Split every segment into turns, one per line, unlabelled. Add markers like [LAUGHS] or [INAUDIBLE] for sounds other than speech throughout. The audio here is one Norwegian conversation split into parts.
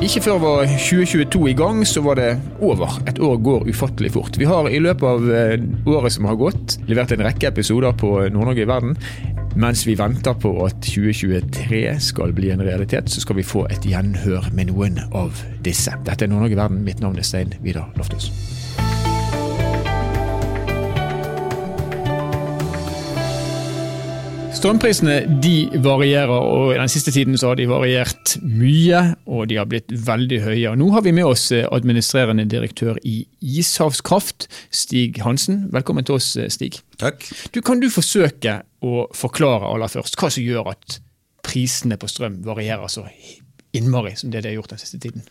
Ikke før var 2022 i gang, så var det over. Et år går ufattelig fort. Vi har i løpet av eh, året som har gått, levert en rekke episoder på Nord-Norge i verden. Mens vi venter på at 2023 skal bli en realitet, så skal vi få et gjenhør med noen av disse. Dette er Nord-Norge i verden. Mitt navn er Stein Vidar Lofthus. Strømprisene de varierer, og den siste tiden så har de variert mye. Og de har blitt veldig høye. Og nå har vi med oss eh, administrerende direktør i Ishavskraft, Stig Hansen. Velkommen til oss, eh, Stig.
Takk.
Du, kan du forsøke å forklare aller først hva som gjør at prisene på strøm varierer så innmari som det de har gjort den siste tiden?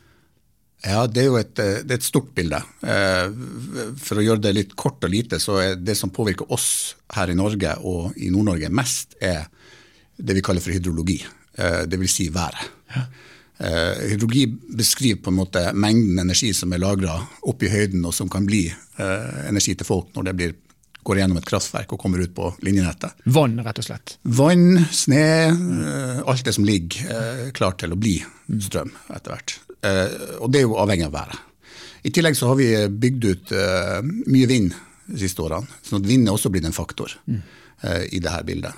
Ja, Det er jo et, eh, er et, stort bilde. For å gjøre det litt kort og lite, så er det som påvirker oss her i Norge og i Nord-Norge mest, er det vi kaller for hydrologi. Dvs. Si været. Ja. Hydrologi beskriver på en måte mengden energi som er lagra oppe i høyden, og som kan bli energi til folk når det blir, går gjennom et kraftverk og kommer ut på linjenettet.
Vann, rett og slett?
Vann, sne, alt det som ligger klart til å bli strøm etter hvert. Uh, og det er jo avhengig av været. I tillegg så har vi bygd ut uh, mye vind de siste årene, sånn at vind er også blitt en faktor i dette bildet.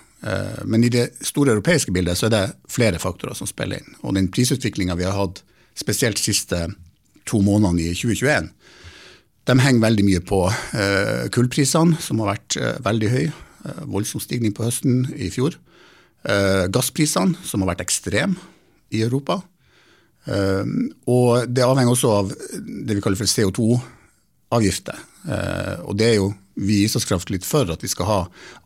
men i det store europeiske bildet så er det flere faktorer som spiller inn. Og den prisutviklinga vi har hatt spesielt de siste to månedene i 2021, de henger veldig mye på kullprisene, som har vært veldig høye. voldsom stigning på høsten i fjor. gassprisene, som har vært ekstreme i Europa. Ehm, og det avhenger også av det vi kaller for CO2-avgifter. Ehm, og det er jo vi i Islandskraft litt for at vi skal ha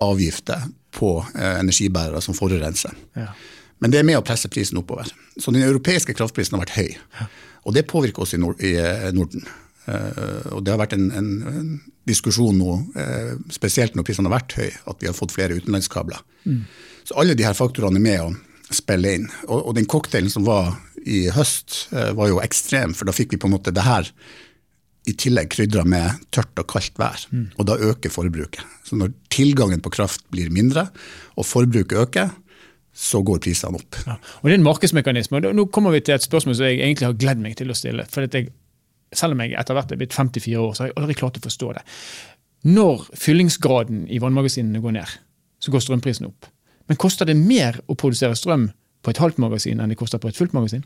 avgifter på eh, energibærere som forurenser. Ja. Men det er med å presse prisen oppover. Så den europeiske kraftprisen har vært høy. Ja. Og det påvirker oss i, eh, Norden. Uh, og det har vært en, en, en diskusjon nå, uh, spesielt når prisene har vært høye, at vi har fått flere utenlandskabler. Mm. Så alle de her faktorene er med å spille inn. Og, og den cocktailen som var i høst eh, var jo ekstrem, for da fikk vi på en måte det her i tillegg krydra med tørt og kaldt vær. Mm. Og da øker forbruket. Så når tilgangen på kraft blir mindre, og forbruket øker, så går prisene opp. Ja.
Og Det er en markedsmekanisme. og Nå kommer vi til et spørsmål som jeg egentlig har gledet meg til å stille. for jeg, Selv om jeg etter hvert er blitt 54 år, så har jeg aldri klart å forstå det. Når fyllingsgraden i vannmagasinene går ned, så går strømprisen opp. Men koster det mer å produsere strøm på et halvt magasin enn det koster på et fullt magasin?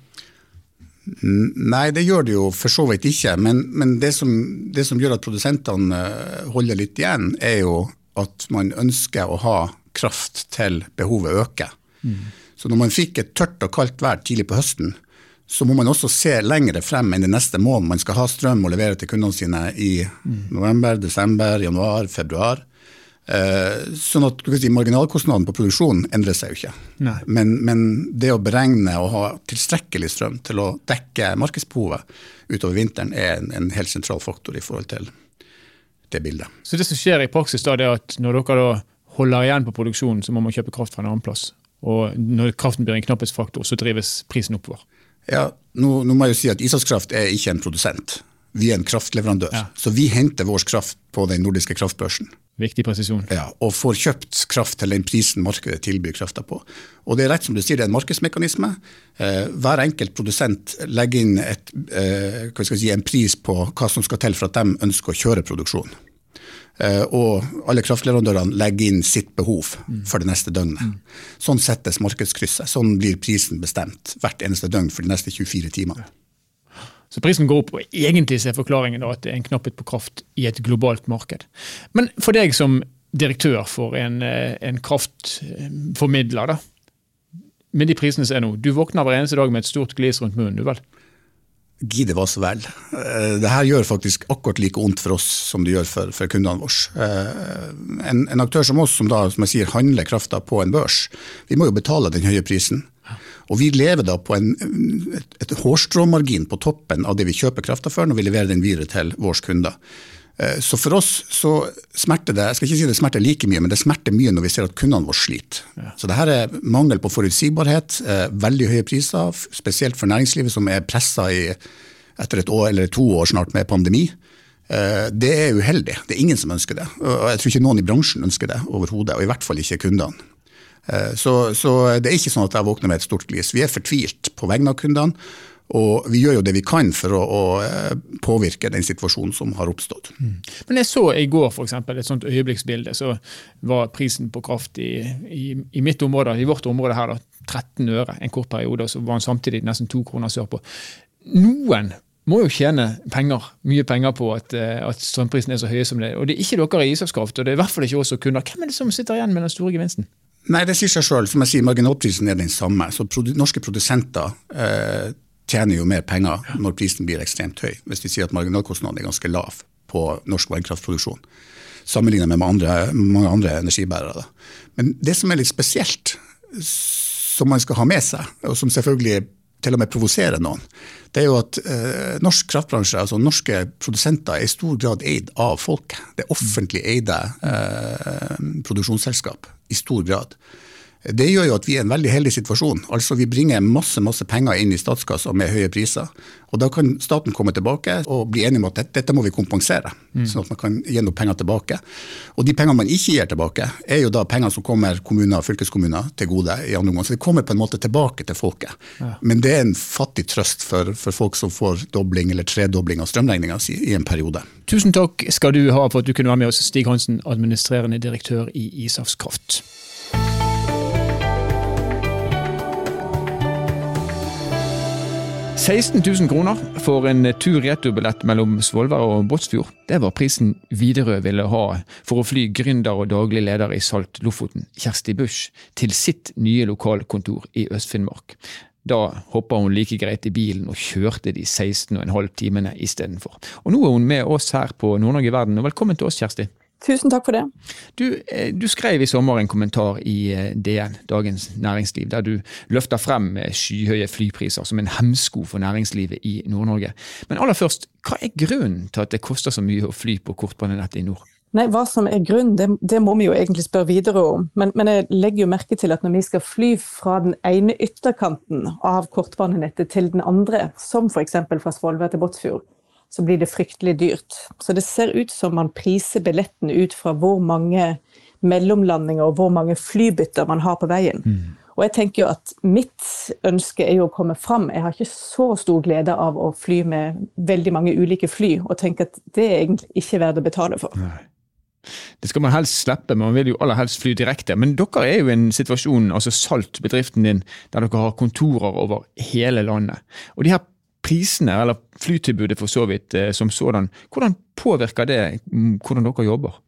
Nei, det gjør det jo for så vidt ikke. Men, men det, som, det, som, gjør at produsentene eh, holder litt igjen, er jo at man ønsker å ha kraft til behovet øker. Mm. Så når man fikk et tørt og kaldt vær tidlig på høsten, så må man også se lengre frem enn det neste måneden Man skal ha strøm og levere til kundene sine i mm. november, desember, januar, februar. Eh, sånn at si, Marginalkostnaden på produksjonen endrer seg jo ikke. Men, men, det å beregne og ha tilstrekkelig strøm til å dekke markedsbehovet utover vinteren, er en, en helt sentral faktor i forhold til det bildet.
Så det som skjer i praksis da, det er at når dere da holder igjen på produksjonen, så må man kjøpe kraft fra en annen plass. Og når kraften blir en knapphetsfaktor, så drives prisen oppover.
Ja, nå, nå, må jeg jo si at Isakskraft er ikke en produsent. Vi er en kraftleverandør. Ja. Så vi henter vår kraft på den nordiske kraftbørsen.
Viktig presisjon.
Ja, Og får kjøpt kraft til den prisen markedet tilbyr krafta på. Og det er rett som du sier, det er en markedsmekanisme. Eh, hver enkelt produsent legger inn et, eh, si, en pris på hva som skal til for at de ønsker å kjøre produksjon. Eh, og alle kraftleverandørene legger inn sitt behov mm. for det neste døgnet. Mm. Sånn settes markedskrysset. Sånn blir prisen bestemt hvert eneste døgn for de neste 24 timene.
Så prisen går opp, og egentlig er forklaringen at det er en knapphet på kraft i et globalt marked. Men for deg som direktør for en, eh, en kraftformidler, da, med de prisene som er nå, du våkner hver eneste dag med et stort glis rundt munnen, du vel?
Gidde hva så vel. Eh, det her gjør faktisk akkurat like vondt for oss som det gjør for, for kundene våre. Eh, en, en, aktør som oss, som da som jeg sier, handler krafta på en børs, vi må jo betale den høye prisen. Og vi lever da på en, et, et hårstråmargin på toppen av det vi kjøper krafta for når vi leverer den videre til våre kunder. Eh, så for oss så smerter det jeg skal ikke si det smerter like mye, men det smerter mye når vi ser at kundene våre sliter. Ja. Så det her er mangel på forutsigbarhet, eh, veldig høye priser, spesielt for næringslivet som er pressa etter et år eller to år snart med pandemi. Eh, det er uheldig. Det er ingen som ønsker det. Og jeg tror ikke noen i bransjen ønsker det overhodet, og i hvert fall ikke kundene. Eh, så, så, det er ikke sånn at jeg våkner med et stort glis. Vi er fortvilt på vegne av kundene. Og vi gjør jo det vi kan for å, å påvirke den situasjonen som har oppstått.
Mm. Men jeg så i går for eksempel, et sånt øyeblikksbilde, så var prisen på kraft i, i, i mitt område, i vårt område her, da, 13 øre en kort periode, og så var den samtidig nesten to kroner sørpå. Noen må jo tjene penger, mye penger på at, eh, at strømprisen er så høy som det er. Og det er ikke dere i Ishavskraft, og det er i hvert fall ikke oss som kunder. Hvem er det som sitter igjen med den store gevinsten?
Nei, det sier seg sjøl. Som jeg sier, marginalprisen er den samme. Så produ norske produsenter eh, tjener jo mer penger når prisen blir ekstremt høy. Hvis vi sier at marginalkostnaden er ganske lav på norsk vannkraftproduksjon. Sammenlignet med andre, mange andre energibærere. Da. Men det som er litt spesielt, som man skal ha med seg, og som selvfølgelig til og med provoserer noen, det er jo at eh, norsk kraftbransje, altså norske produsenter, er i stor grad eid av folket. Det er offentlig eide eh, produksjonsselskap i stor grad. Det gjør jo at vi er i en veldig heldig situasjon. Altså Vi bringer masse masse penger inn i statskassa med høye priser. Og Da kan staten komme tilbake og bli enig om at dette, dette må vi kompensere. Mm. Sånn at man kan gi noen penger tilbake. Og de pengene man ikke gir tilbake, er jo da penger som kommer kommuner og fylkeskommuner til gode. i andre omgang. Så det kommer på en måte tilbake til folket. Ja. Men det er en fattig trøst for, for, folk som får dobling eller tredobling av strømregninga si i en periode.
Tusen takk skal du ha for at du kunne være med oss, Stig Hansen, administrerende direktør i Isafskraft. Kraft. 16 000 kroner for en tur-retur-billett mellom Svolvær og Båtsfjord. Det var prisen Widerøe ville ha for å fly gründer og daglig leder i Salt Lofoten, Kjersti Busch, til sitt nye lokalkontor i Øst-Finnmark. Da hoppa hun like greit i bilen og kjørte de 16,5 timene istedenfor. Og nå er hun med oss her på Nord-Norge Verden, og velkommen til oss, Kjersti.
Tusen takk for det.
Du, eh, du, skrev i sommer en kommentar i eh, DN, Dagens Næringsliv, der du løfter frem eh, skyhøye flypriser som en hemsko for næringslivet i Nord-Norge. Men aller først, hva er grunnen til at det koster så mye å fly på kortbanenettet i nord?
Nei, Hva som er grunnen, det, det, må vi jo egentlig spørre videre om. Men, men, jeg legger jo merke til at når vi skal fly fra den ene ytterkanten av kortbanenettet til den andre, som f.eks. fra Svolvær til Båtsfjord, så blir det fryktelig dyrt. Så det ser ut som man priser billetten ut fra hvor mange mellomlandinger og hvor mange flybytter man har på veien. Mm. Og jeg tenker jo at mitt ønske er jo å komme fram. Jeg har ikke så stor glede av å fly med veldig mange ulike fly, og tenker at det er egentlig ikke verdt å betale for. Nei.
Det skal man helst slippe, man vil jo aller helst fly direkte. Men dere er jo i en situasjon, altså Salt, bedriften din, der dere har kontorer over hele landet. Og de her prisene, eller flytilbudet for så vidt eh, som sådan, hvordan påvirker det mm, hvordan dere jobber?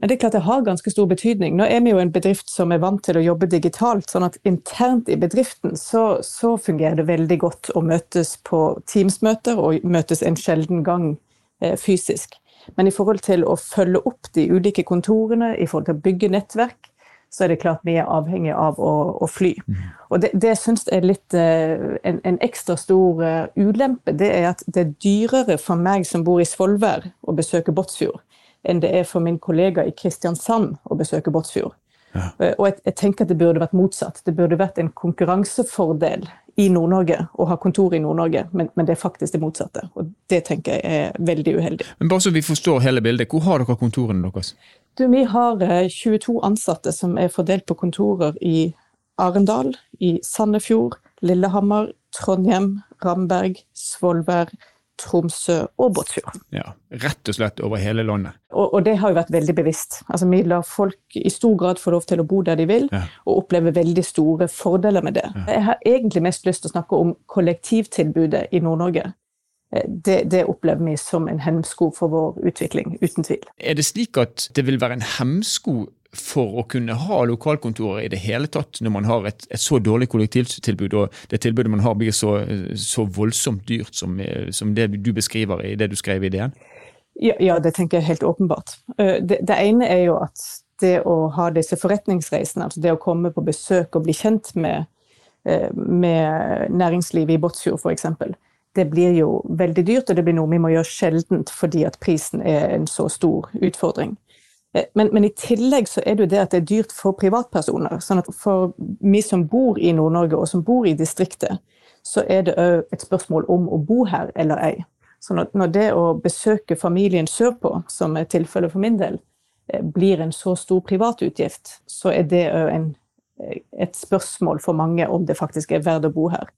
Det er klart det har ganske stor betydning. Nå er vi jo en bedrift som er vant til å jobbe digitalt. sånn at internt i bedriften så, så fungerer det veldig godt å møtes på Teams-møter og møtes en sjelden gang eh, fysisk. Men i forhold til å følge opp de ulike kontorene, i forhold til å bygge nettverk, så er det klart vi er avhengig av å, å fly. Mm. Og det, det syns jeg er litt uh, en, en, ekstra stor uh, ulempe. Det er at det er dyrere for meg som bor i Svolvær å besøke Båtsfjord, enn det er for min kollega i Kristiansand å besøke Båtsfjord. Ja. Uh, og jeg, jeg, tenker at det burde vært motsatt. Det burde vært en konkurransefordel i Nord-Norge å ha kontor i Nord-Norge, men, men, det er faktisk det motsatte. Og det tenker jeg er veldig uheldig.
Men bare så vi forstår hele bildet, hvor har dere kontorene deres?
Du, vi har 22 eh, ansatte som er fordelt på kontorer i Arendal, i Sandefjord, Lillehammer, Trondheim, Ramberg, Svolvær, Tromsø og Båtsfjord.
Ja, Rett og slett over hele landet.
Og, og, det har jo vært veldig bevisst. Altså, Vi lar folk i stor grad få lov til å bo der de vil, ja. og oppleve veldig store fordeler med det. Ja. Jeg har egentlig mest lyst til å snakke om kollektivtilbudet i Nord-Norge. Eh, det, det, opplever vi som en hemsko for vår utvikling, uten tvil.
Er det slik at det vil være en hemsko for å kunne ha lokalkontorer i det hele tatt, når man har et, et så dårlig kollektivtilbud, og det tilbudet man har blir så, så voldsomt dyrt som, som, det du beskriver i det du skrev i DN?
Ja, ja det tenker jeg helt åpenbart. Eh, det, det, ene er jo at det å ha disse forretningsreisene, altså det å komme på besøk og bli kjent med, eh, med næringslivet i Båtsfjord f.eks., det blir jo veldig dyrt, og det blir noe vi må gjøre sjeldent fordi at prisen er en så stor utfordring. Eh, men, men, i tillegg så er det jo det at det er dyrt for privatpersoner. sånn at For vi som bor i Nord-Norge og som bor i distriktet, så er det òg et spørsmål om å bo her eller ei. Så når, når det å besøke familien sørpå, som er tilfellet for min del, eh, blir en så stor privatutgift, så er det òg eh, et spørsmål for mange om det faktisk er verdt å bo her.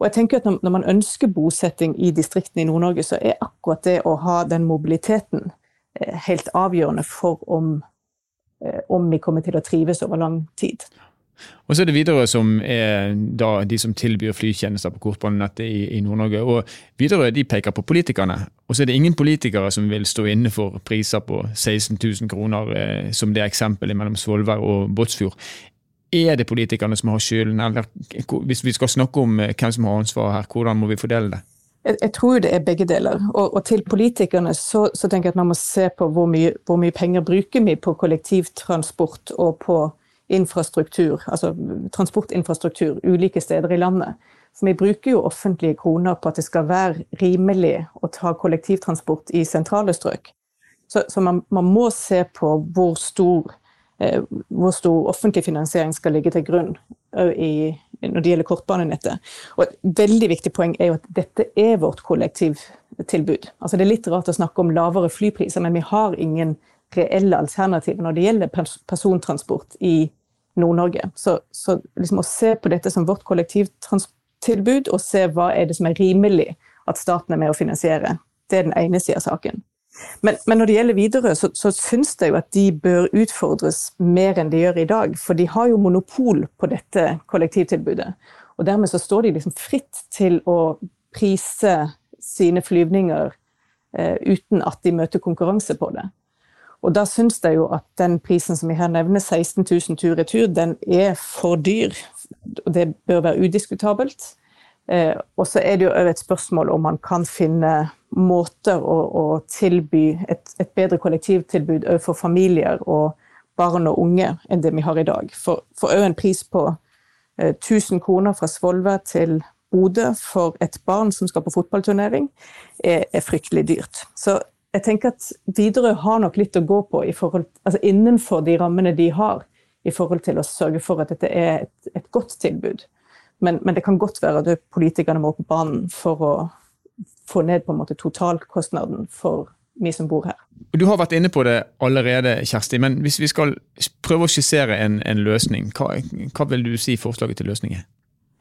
Og jeg tenker at når, man ønsker bosetting i distriktene i Nord-Norge, så er akkurat det å ha den mobiliteten helt avgjørende for om, eh, om vi kommer til å trives over lang tid.
Og så er det Widerøe som er de som tilbyr flytjenester på kortbanenettet i, i Nord-Norge. Og Widerøe de peker på politikerne. Og så er det ingen politikere som vil stå inne for priser på 16 000 kroner, eh, som det eksempelet mellom Svolvær og Båtsfjord. Er det politikerne som har skylden, eller hvis vi skal snakke om eh, hvem som har ansvaret her, hvordan må vi fordele det?
Jeg, jeg tror det er begge deler. Og, og til politikerne så, så, tenker jeg at man må se på hvor mye, hvor mye penger bruker vi på kollektivtransport og på infrastruktur, altså transportinfrastruktur ulike steder i landet. For vi bruker jo offentlige kroner på at det skal være rimelig å ta kollektivtransport i sentrale strøk. Så, så man, man, må se på hvor stor Eh, hvor stor offentlig finansiering skal ligge til grunn i, når det gjelder kortbanenettet. Og Et veldig viktig poeng er jo at dette er vårt kollektivtilbud. Altså Det er litt rart å snakke om lavere flypriser, men vi har ingen reelle alternativer når det gjelder persontransport i Nord-Norge. Så, så liksom å se på dette som vårt kollektivtilbud, og se hva er det som er rimelig at staten er med å finansiere, det er den ene sida av saken. Men, men, når det gjelder Widerøe, så, så syns jeg jo at de bør utfordres mer enn de gjør i dag. For de har jo monopol på dette kollektivtilbudet. Og dermed så står de liksom fritt til å prise sine flyvninger eh, uten at de møter konkurranse på det. Og da syns jeg jo at den prisen som vi her nevner, 16 000 tur-retur, den er for dyr. Og det bør være udiskutabelt. Eh, og så er det jo et spørsmål om man kan finne måter å, å tilby et, et, bedre kollektivtilbud overfor familier og barn og unge enn det vi har i dag. For òg en pris på eh, 1000 kroner fra Svolvær til Bodø for et barn som skal på fotballturnering, er, er, fryktelig dyrt. Så jeg tenker at Widerøe har nok litt å gå på forhold, altså innenfor de rammene de har, i forhold til å sørge for at dette er et, et godt tilbud. Men, men, det kan godt være at politikerne må på banen for å få ned på en måte totalkostnaden for vi som bor her.
Du har vært inne på det allerede, Kjersti, men hvis vi skal prøve å skissere en, en løsning, hva, hva, vil du si forslaget til løsning er?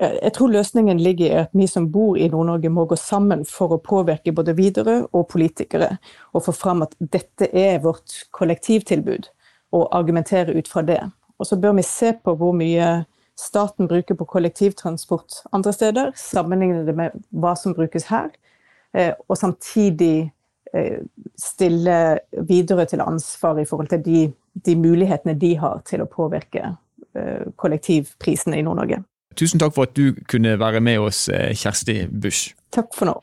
Jeg tror løsningen ligger i at vi som bor i Nord-Norge må gå sammen for å påvirke både videre og politikere, og få fram at dette er vårt kollektivtilbud, og argumentere ut fra det. Og så bør vi se på hvor mye staten bruker på kollektivtransport andre steder, sammenligne det med hva som brukes her, og samtidig eh, stille videre til ansvar i forhold til de, de mulighetene de har til å påvirke eh, kollektivprisene i Nord-Norge.
Tusen takk for at du kunne være med oss, Kjersti Busch.
Takk for nå.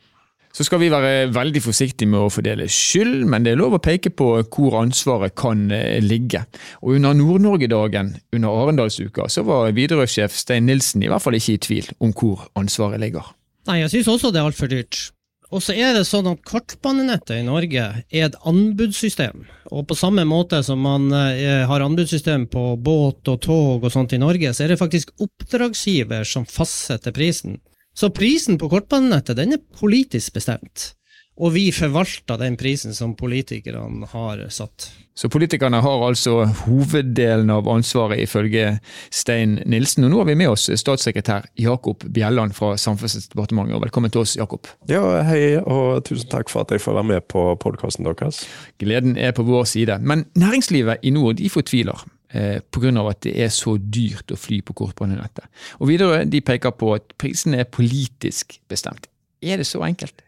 Så skal vi være veldig forsiktige med å fordele skyld, men det er lov å peke på hvor ansvaret kan eh, ligge. Og Under Nord-Norge-dagen under Arendalsuka så var Widerøe-sjef Stein Nilsen i hvert fall ikke i tvil om hvor ansvaret ligger.
Nei, jeg synes også det er altfor dyrt. Og så er det sånn at Kortbanenettet i Norge er et anbudssystem. Og på samme måte som man eh, har anbudssystem på båt og tog og sånt i Norge, så er det faktisk oppdragsgiver som fastsetter prisen. Så prisen på kortbanenettet den er politisk bestemt. Og vi forvalter den prisen som politikerne har satt.
Så politikerne har altså hoveddelen av ansvaret, ifølge Stein Nilsen. Og nå har vi med oss statssekretær Jakob Bjelland fra Samferdselsdepartementet. Og velkommen til oss, Jakob.
Ja, hei, og tusen takk for at jeg får være med på podkasten deres.
Gleden er på vår side. Men næringslivet i nord de fortviler eh, pga. at det er så dyrt å fly på kortbanenettet. Og videre, de peker på at prisene er politisk bestemt. Er det så enkelt?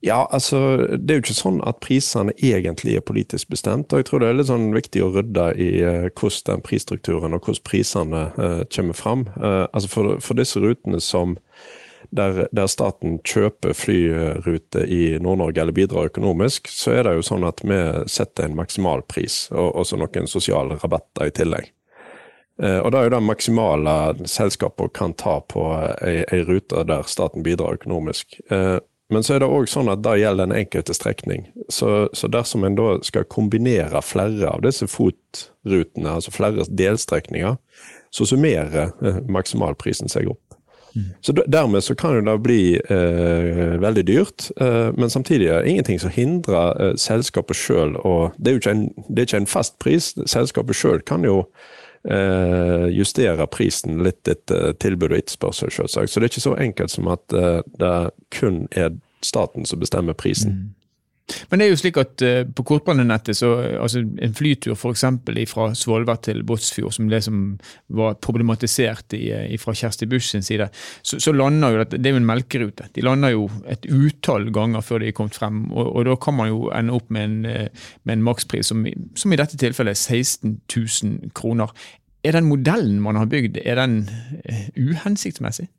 Ja, altså det er jo ikke sånn at prisene egentlig er politisk bestemt. og Jeg tror det er litt sånn viktig å rydde i uh, hvordan den prisstrukturen og hvordan prisene uh, kommer fram. Uh, altså for, for, disse rutene som der, der staten kjøper flyruter i Nord-Norge eller bidrar økonomisk, så er det jo sånn at vi setter en maksimal pris, og også noen sosiale rabatter i tillegg. Eh, og Det er jo det maksimale selskapet kan ta på ei, ei rute der staten bidrar økonomisk. Men så er det òg sånn at det gjelder den enkelte strekning. Så, så, dersom en da skal kombinere flere av disse FOT-rutene, altså flere delstrekninger, så summerer eh, maksimalprisen seg opp. Så Dermed så kan det bli eh, veldig dyrt, eh, men samtidig er det ingenting som hindrer eh, selskapet sjøl å det, det, er ikke en fast pris. Selskapet sjøl kan jo justere prisen litt etter tilbud og etterspørsel, selvsagt. Så det er ikke så enkelt som at eh, det kun er staten som bestemmer prisen. Mm.
Men det er jo slik at uh, på kortbanenettet, så altså en flytur f.eks. fra Svolvær til Båtsfjord, som det som var problematisert i, i fra Kjersti Busch sin side, så, så, lander jo det, det er jo en melkerute. De lander jo et utall ganger før de er kommet frem, og, og da kan man jo ende opp med en, eh, med en makspris som, som, i dette tilfellet er 16 000 kroner. Er den modellen man har bygd, er den uh, uhensiktsmessig?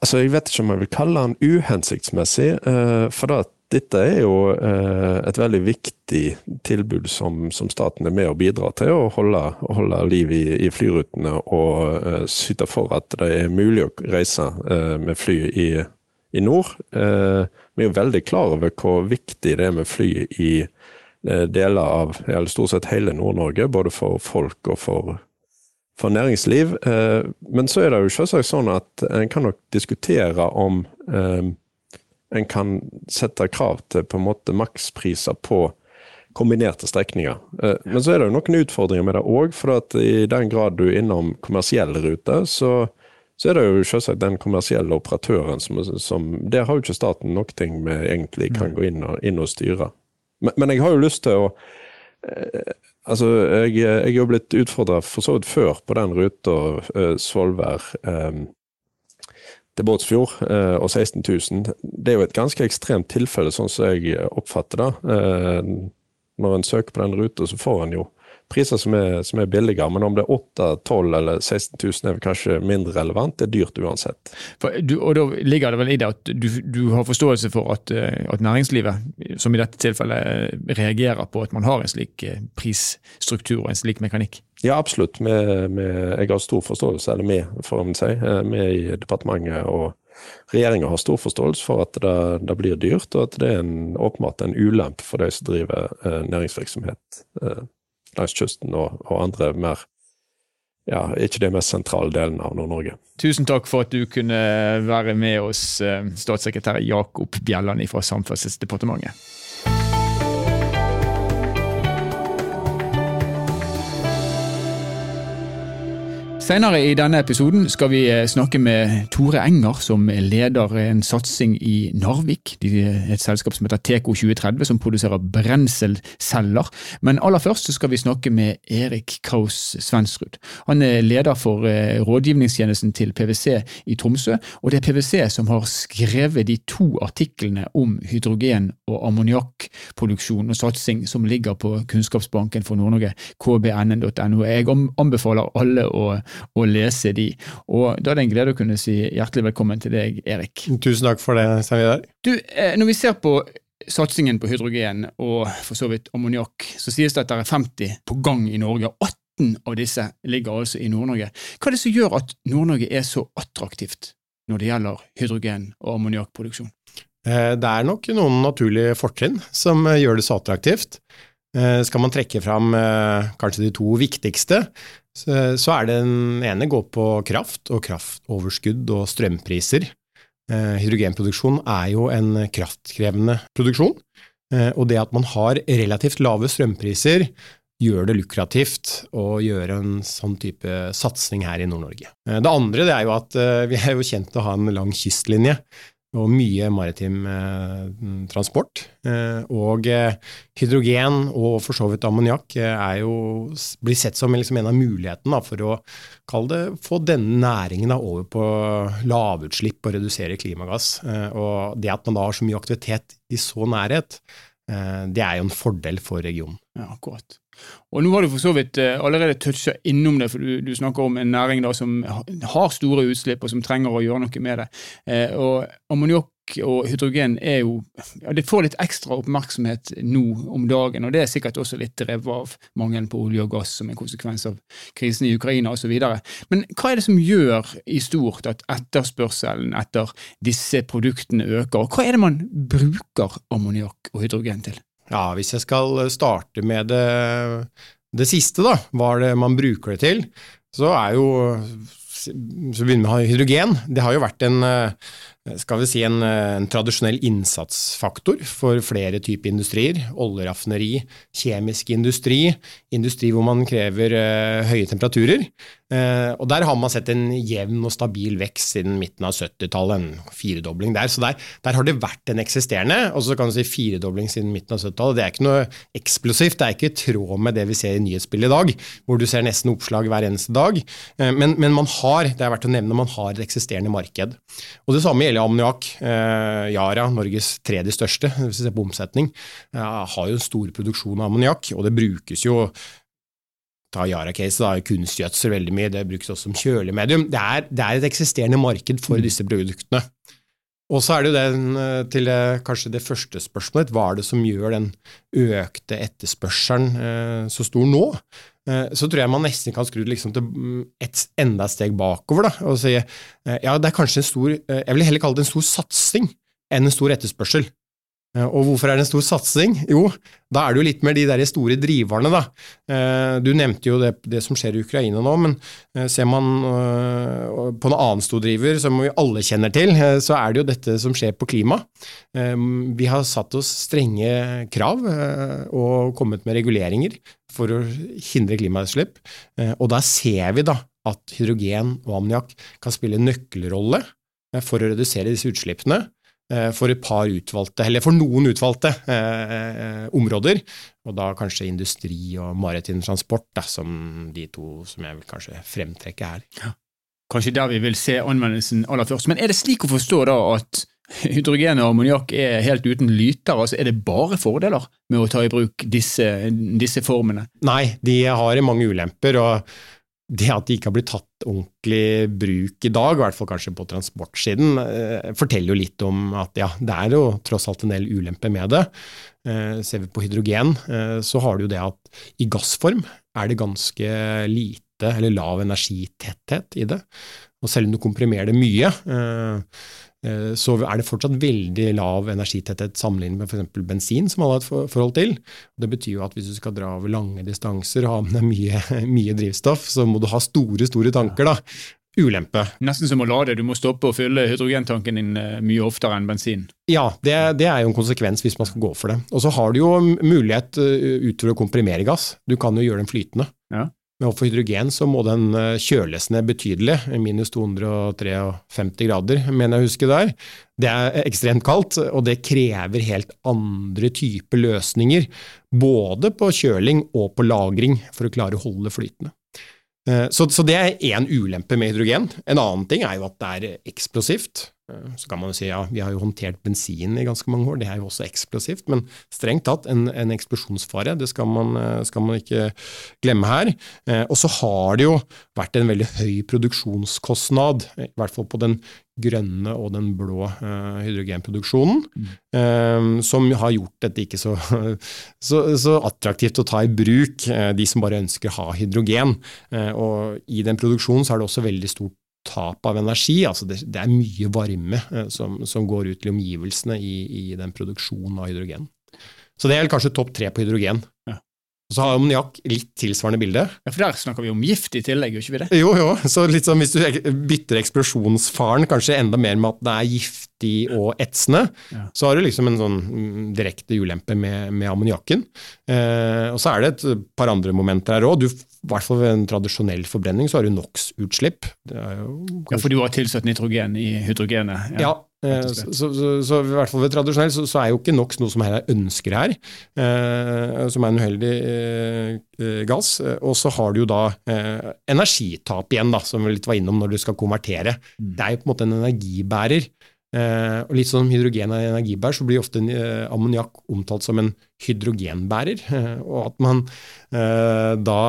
Altså, Jeg vet ikke om jeg vil kalle den uhensiktsmessig, uh, for da dette er jo eh, et veldig viktig tilbud som, som, staten er med og bidrar til å holde, holde liv i, i, flyrutene og eh, syte for at det er mulig å reise eh, med fly i, i nord. Vi er jo veldig klar over hvor viktig det er med fly i deler av eller stort sett hele Nord-Norge, både for folk og for, for næringsliv. Men så er det jo selvsagt sånn at en kan nok diskutere om en kan sette krav til på en måte makspriser på kombinerte strekninger. Eh, men så er det jo noen utfordringer med det òg, for i den grad du er innom kommersielle ruter, så, så er det jo selvsagt den kommersielle operatøren som, som Der har jo ikke staten noe med egentlig kan gå inn og, inn og styre. Men, men, jeg har jo lyst til å eh, Altså, jeg, jeg er jo blitt utfordra for så vidt før på den ruta eh, Svolvær eh, til Båtsfjord eh, og 16 000. Det er jo et ganske ekstremt tilfelle, sånn som jeg oppfatter det. Eh, når en søker på den ruta, så får en jo priser som er, som er billigere, men om det er 8 12 eller 16 000 er kanskje mindre relevant. Det er dyrt uansett.
Du, og Da ligger det vel i det at du, du har forståelse for at, eh, at, næringslivet, som i dette tilfellet, reagerer på at man har en slik prisstruktur og en slik mekanikk?
Ja, absolutt. Med, med, jeg har stor forståelse, eller vi, får man si. Eh, i departementet og regjeringa har stor forståelse for at det, det, blir dyrt, og at det er en, åpenbart en ulempe for de som driver eh, næringsvirksomhet eh, langs kysten og, og, andre mer ja, ikke de mest sentrale delene av Nord-Norge.
Tusen takk for at du kunne være med oss, eh, statssekretær Jakob Bjelland fra Samferdselsdepartementet. Senere i denne episoden skal vi eh, snakke med Tore Enger, som leder en satsing i Narvik. Et selskap som heter Teco 2030, som produserer brenselceller. Men aller først skal vi snakke med Erik Kraus Svensrud. Han er leder for eh, rådgivningstjenesten til PwC i Tromsø, og det er PwC som har skrevet de to artiklene om hydrogen- og ammoniakkproduksjon og satsing som ligger på Kunnskapsbanken for Nord-Norge, kbnn.no. Jeg anbefaler alle å å lese de. Og Da er det en glede å kunne si hjertelig velkommen til deg, Erik.
Tusen takk for det, Stein
Du, eh, Når vi ser på satsingen på hydrogen og for så vidt ammoniakk, så sies det at det er 50 på gang i Norge. 18 av disse ligger altså i Nord-Norge. Hva er det som gjør at Nord-Norge er så attraktivt når det gjelder hydrogen- og ammoniakkproduksjon?
Eh, det er nok noen naturlige fortrinn som eh, gjør det så attraktivt. Skal man trekke fram kanskje de to viktigste, så er den ene går på kraft og kraftoverskudd og strømpriser. Eh, hydrogenproduksjon er jo en kraftkrevende produksjon, eh, og det at man har relativt lave strømpriser, gjør det lukrativt å gjøre en sånn type satsing her i Nord-Norge. Eh, det andre det er jo at vi er jo kjent til å ha en lang kystlinje og mye maritim eh, transport. Eh, og eh, hydrogen og for så vidt ammoniakk blir sett som liksom en av mulighetene for å det, få denne næringen over på lavutslipp og redusere klimagass. Og det at man da har så mye aktivitet i så nærhet, det er jo en fordel for regionen.
Ja, akkurat. Og Nå har du for så vidt eh, allerede toucha innom det, for du, du, snakker om en næring da som har store utslipp og som trenger å gjøre noe med det. Eh, og Ammoniakk og hydrogen er jo, ja, det får litt ekstra oppmerksomhet nå om dagen, og det er sikkert også litt drevet av mangelen på olje og gass som en konsekvens av krisen i Ukraina osv. Men hva er det som gjør i stort at etterspørselen etter disse produktene øker, og hva er det man bruker ammoniakk og hydrogen til?
Ja, Hvis jeg skal starte med det, det siste, da, hva er det man bruker det til, så er jo så begynner vi med hydrogen. Det har jo vært en, skal vi si en, en, tradisjonell innsatsfaktor for flere typer industrier. Oljeraffineri, kjemisk industri, industri hvor man krever uh, høye temperaturer. Uh, og Der har man sett en jevn og stabil vekst siden midten av 70-tallet, en firedobling der. Så der, der, har det vært en eksisterende, og så kan du si firedobling siden midten av 70-tallet. Det er ikke noe eksplosivt, det er ikke i tråd med det vi ser i nyhetsbildet i dag, hvor du ser nesten oppslag hver eneste dag. Uh, men, men, man har, det er verdt å nevne, man har et eksisterende marked. Og Det samme gjelder ammoniakk. Yara, Norges tredje største, hvis vi ser på omsetning, har jo en stor produksjon av ammoniakk, og det brukes jo ta Yara-case, da, kunstgjødsel veldig mye, det brukes også som kjølemedium. Det er, det er et eksisterende marked for mm. disse produktene. Og så er det jo den eh, til kanskje det første spørsmålet, hva er det som gjør den økte etterspørselen eh, så stor nå? Eh, så tror jeg man nesten kan skru det liksom til mm, et enda steg bakover da, og si eh, ja, det er kanskje en stor Jeg vil heller kalle det en stor satsing enn en stor etterspørsel. Eh, og hvorfor er det en stor satsing? Jo, da er det jo litt mer de der store driverne, da. Eh, du nevnte jo det, det som skjer i Ukraina nå, men eh, ser man på en annen stor driver som vi alle kjenner til, så er det jo dette som skjer på klima. Vi har satt oss strenge krav og kommet med reguleringer for å hindre klimautslipp, og da ser vi da at hydrogen og ammoniakk kan spille nøkkelrolle for å redusere disse utslippene. Eh, for et par utvalgte, eller for noen utvalgte eh, eh, områder. Og da kanskje industri og maritim transport da, som de to som jeg vil kanskje fremtrekke her. Ja.
Kanskje der vi vil se anvendelsen aller først. Men er det slik å forstå da at hydrogen og ammoniakk er helt uten lyter? Altså Er det bare fordeler med å ta i bruk disse, disse formene?
Nei, de har mange ulemper. og det at de ikke har blitt tatt ordentlig bruk i dag, i hvert fall kanskje på transportsiden, eh, forteller jo litt om at ja, det er jo tross alt en del ulemper med det. Eh, ser vi på hydrogen, eh, så har du jo det at i gassform er det ganske lite eller lav energitetthet i det. Og selv om du komprimerer det mye, så er det fortsatt veldig lav energitetthet sammenlignet med f.eks. bensin, som alle har et forhold til. Det betyr jo at hvis du skal dra over lange distanser og ha med deg mye, [LAUGHS] mye, drivstoff, så må du ha store, store tanker. da. Ulempe.
Nesten som å lade, du må stoppe og fylle hydrogentanken din eh, mye oftere enn bensin.
Ja, det, det, er jo en konsekvens hvis man skal gå for det. Og så har du jo mulighet eh, utover å komprimere gass. Du kan jo gjøre den flytende. Ja. Men for hydrogen så må den eh, kjøles ned betydelig, minus 253 grader, mener jeg å huske der. Det er ekstremt kaldt, og det krever helt andre typer løsninger, både på kjøling og på lagring, for å klare å holde flytende. Eh, så, så det er én ulempe med hydrogen. En annen ting er jo at det er eksplosivt. Eh, så kan man jo si ja, vi har jo håndtert bensin i ganske mange år, det er jo også eksplosivt. Men strengt tatt en, en eksplosjonsfare, det skal man, eh, skal man, ikke glemme her. Eh, og så har det jo vært en veldig høy produksjonskostnad, i hvert fall på den grønne og den blå hydrogenproduksjonen, mm. som har gjort dette ikke så, [LAUGHS] så, så, attraktivt å ta i bruk, de som bare ønsker å ha hydrogen. Og I den produksjonen så er det også veldig stort tap av energi. altså Det, det er mye varme eh, som, som, går ut til omgivelsene i, i, den produksjonen av hydrogen. Så det er kanskje topp tre på hydrogen. Og så har ammoniakk litt tilsvarende bilde.
Ja, For der snakker vi om gift i tillegg, gjør ikke vi det?
Jo, jo. Så litt sånn, hvis du bytter eksplosjonsfaren kanskje enda mer med at det er giftig og etsende, ja. så har du liksom en sånn mm, direkte ulempe med, med ammoniakken. Eh, og så er det et par andre momenter her òg. I hvert fall ved en tradisjonell forbrenning så har du NOx-utslipp.
Ja, for du har tilsatt nitrogen i hydrogenet?
Ja, ja så, så, så, i hvert fall ved tradisjonell så, så, er jo ikke NOx noe som er ønsker her, eh, som er en uheldig eh, eh, gass. Og så har du jo da eh, energitap igjen, da, som vi litt var innom når du skal konvertere. Mm. Det er jo på en måte en energibærer. Eh, og litt sånn som hydrogen er en energibærer, så blir ofte ammoniakk omtalt som en hydrogenbærer. [LAUGHS] og at man da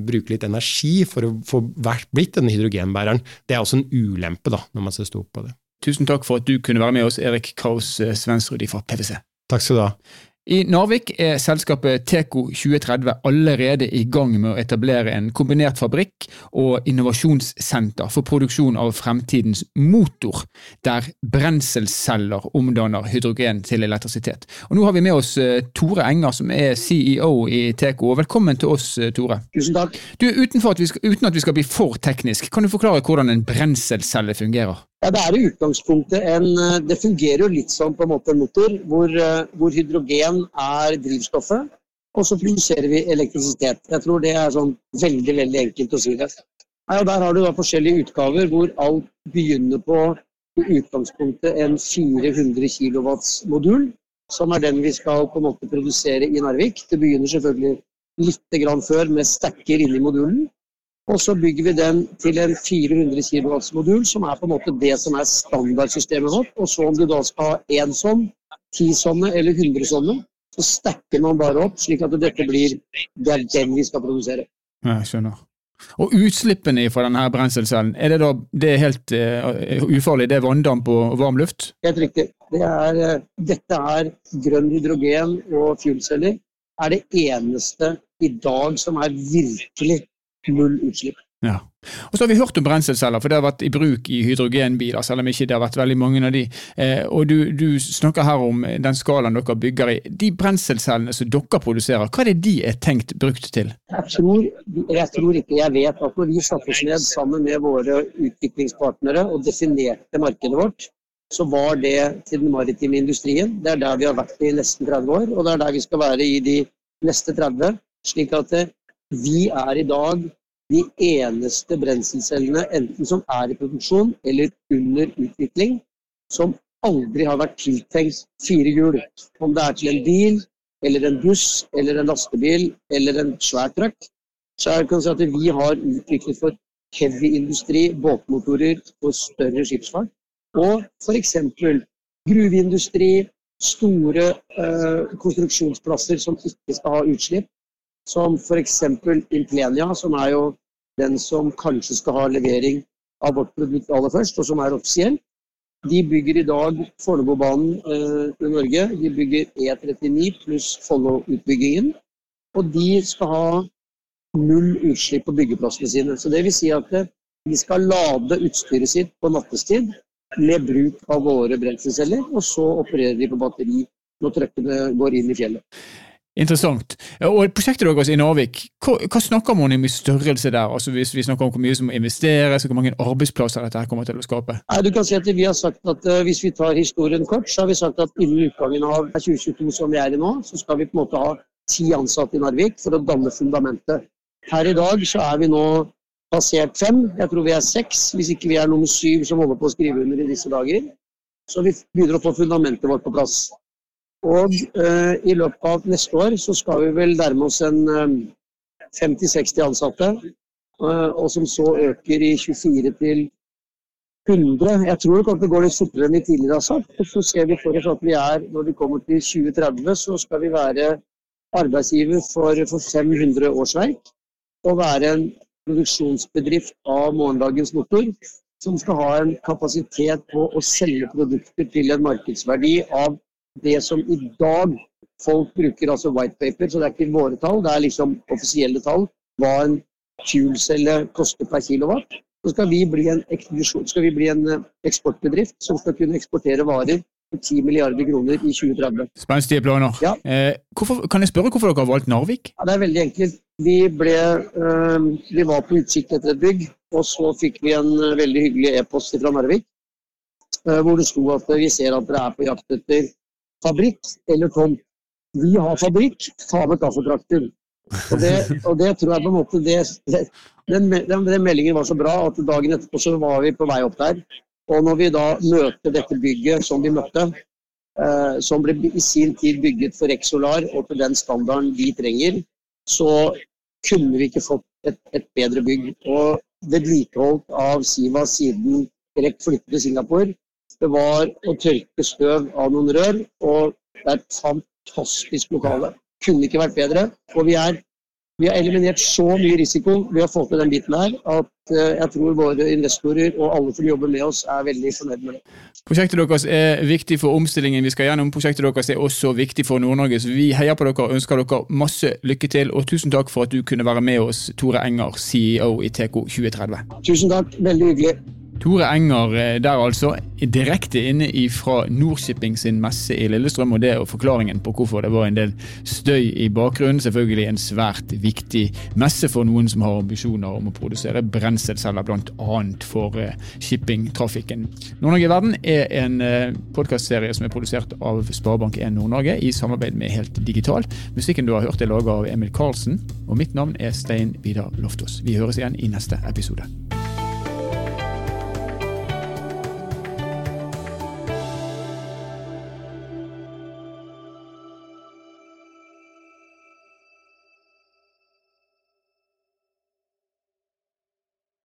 bruker litt energi for å få blitt denne hydrogenbæreren, det er også en ulempe da, når man ser stort på det.
Tusen takk for at du kunne være med oss, Erik Kaus eh, Svensrud fra PwC.
Takk skal du ha.
I Narvik er selskapet Teco 2030 allerede i gang med å etablere en kombinert fabrikk og innovasjonssenter for produksjon av fremtidens motor, der brenselceller omdanner hydrogen til elektrisitet. Og Nå har vi med oss eh, Tore Enger, som er CEO i Teco. Velkommen til oss, eh, Tore.
Tusen takk.
Du, at skal, Uten at vi skal bli for teknisk, kan du forklare hvordan en brenselcelle fungerer?
Ja, Det er i utgangspunktet en Det fungerer jo litt som på en måte en motor, hvor, hvor hydrogen er drivstoffet. Og så produserer vi elektrisitet. Jeg tror det er sånn veldig veldig enkelt å si det. Ja, der har du da forskjellige utgaver hvor alt begynner på i utgangspunktet en 400 kW modul, som er den vi skal på en måte produsere i Narvik. Det begynner selvfølgelig litt før med stacker inni modulen. Og så bygger vi den til en 400 kW-modul, som er på en måte det som er standardsystemet vårt. Og så om du da skal ha én sånn, ti sånne eller 100 sånne, så stacker man bare opp, slik at dette blir det er den vi skal produsere.
Jeg skjønner. Og utslippene fra denne brenselcellen, er det da det er helt uh, ufarlig? Det er vanndamp og varm luft?
Helt riktig. Det er, uh, dette er grønn hydrogen og fuelceller. er det eneste i dag som er virkelig null utslipp.
Ja. Og så har vi hørt om brenselceller, for det har vært i bruk i hydrogenbiler, selv om ikke det har vært veldig mange av de. Eh, og du, du, snakker her om den skalaen dere bygger i. De brenselcellene som dere produserer, hva er det de er tenkt brukt til?
Jeg tror, jeg tror ikke jeg vet at når vi satte oss ned sammen med våre utviklingspartnere og definerte markedet vårt, så var det til den maritime industrien. Det er der vi har vært i nesten 30 år, og det er der vi skal være i de neste 30. Slik at eh, vi er i dag de eneste brenselcellene enten som er i produksjon eller under utvikling, som aldri har vært tiltenkt fire hjul. Om det er til en bil, eller en buss, eller en lastebil, eller en svær truck. Så jeg kan si at vi har utviklet for heavy industri, båtmotorer og større skipsfart. Og f.eks. gruveindustri, store øh, konstruksjonsplasser som ikke skal ha utslipp. Som f.eks. Implenia, som er jo den som kanskje skal ha levering av vårt produkt aller først, og som er offisiell. De bygger i dag Fornebubanen eh, i Norge. De bygger E39 pluss Follo-utbyggingen. Og de skal ha null utslipp på byggeplassene sine. Så det vil si at eh, de skal lade utstyret sitt på nattestid med bruk av våre brenselceller, og så opererer de på batteri når trøkkene går inn i fjellet.
Interessant. Og Prosjektet deres i Narvik, hva, hva snakker man om i størrelse der? Altså Hvis vi snakker om hvor mye som må investeres, hvor mange arbeidsplasser dette her kommer til å skape?
Nei, du kan si at Vi har sagt at uh, hvis vi tar historien kort, så har vi sagt at innen utgangen av 2022 som vi er i nå, så skal vi på en måte ha ti ansatte i Narvik for å danne fundamentet. Her i dag så er vi nå passert fem, jeg tror vi er seks, hvis ikke vi er nummer syv som holder på å skrive under i disse dager. Så vi begynner å få fundamentet vårt på plass. Og eh, i løpet av neste år så skal vi vel nærme oss en eh, 50-60 ansatte. Eh, og som så øker i 24 til 100. Jeg tror det kommer til å gå litt fortere enn vi tidligere har sagt. Og så ser vi for oss at vi er, når vi kommer til 2030, så skal vi være arbeidsgiver for, for 500 årsverk. Og være en produksjonsbedrift av morgendagens motor som skal ha en kapasitet på å selge produkter til en markedsverdi av det som i dag folk bruker, altså white paper, så det er ikke våre tall, det er liksom offisielle tall, hva en fuelcelle koster per kilowatt. Så skal vi bli en, skal vi bli en eh, eksportbedrift som skal kunne eksportere varer for 10 milliarder kroner i 2030.
Spenstige planer.
Ja.
Eh, hvorfor, kan jeg spørre hvorfor dere har valgt Narvik?
Ja, det er veldig enkelt. Vi, ble, øh, vi var på utsikt etter et bygg, og så fikk vi en øh, veldig hyggelig e-post fra Narvik. Øh, hvor det sto at vi ser at dere er på jakt etter fabrikk eller tomt. Vi har fabrikk, ta med kaffetrakter. Og det, og det tror jeg på en måte det, den, den, den, meldingen var så bra at dagen etterpå så var vi på vei opp der. Og når vi da møter dette bygget som vi møtte, eh, som ble i sin tid bygget for Exolar og til den standarden vi trenger, så kunne vi ikke fått et, et bedre bygg. Og vedlikeholdt av Siva siden REC flyttet til Singapore, det var å tørke støv av noen rør, og det er et fantastisk lokale. Kunne ikke vært bedre. Og vi, er, vi har eliminert så mye risiko ved å få til den biten her, at eh, jeg tror våre investorer og alle som jobber med oss, er veldig fornøyd med det.
Prosjektet deres er viktig for omstillingen vi skal gjennom. Prosjektet deres er også viktig for Nord-Norge, så vi heier på dere og ønsker dere masse lykke til. Og tusen takk for at du kunne være med oss, Tore Enger, CEO i TK 2030.
Tusen takk, veldig hyggelig.
Tore Enger eh, der altså, direkte inne fra Nordshipping sin messe i Lillestrøm. Og det er forklaringen på hvorfor det var en del støy i bakgrunnen. Selvfølgelig en svært viktig messe for noen som har ambisjoner om å produsere brenselceller, bl.a. for eh, shippingtrafikken. Nord-Norge i verden er en eh, podkastserie som er produsert av Sparebank1 Nord-Norge i samarbeid med Helt Digital. Musikken du har hørt er laga av Emil Karlsen, og mitt navn er Stein Vidar Loftaas. Vi høres igjen i neste episode.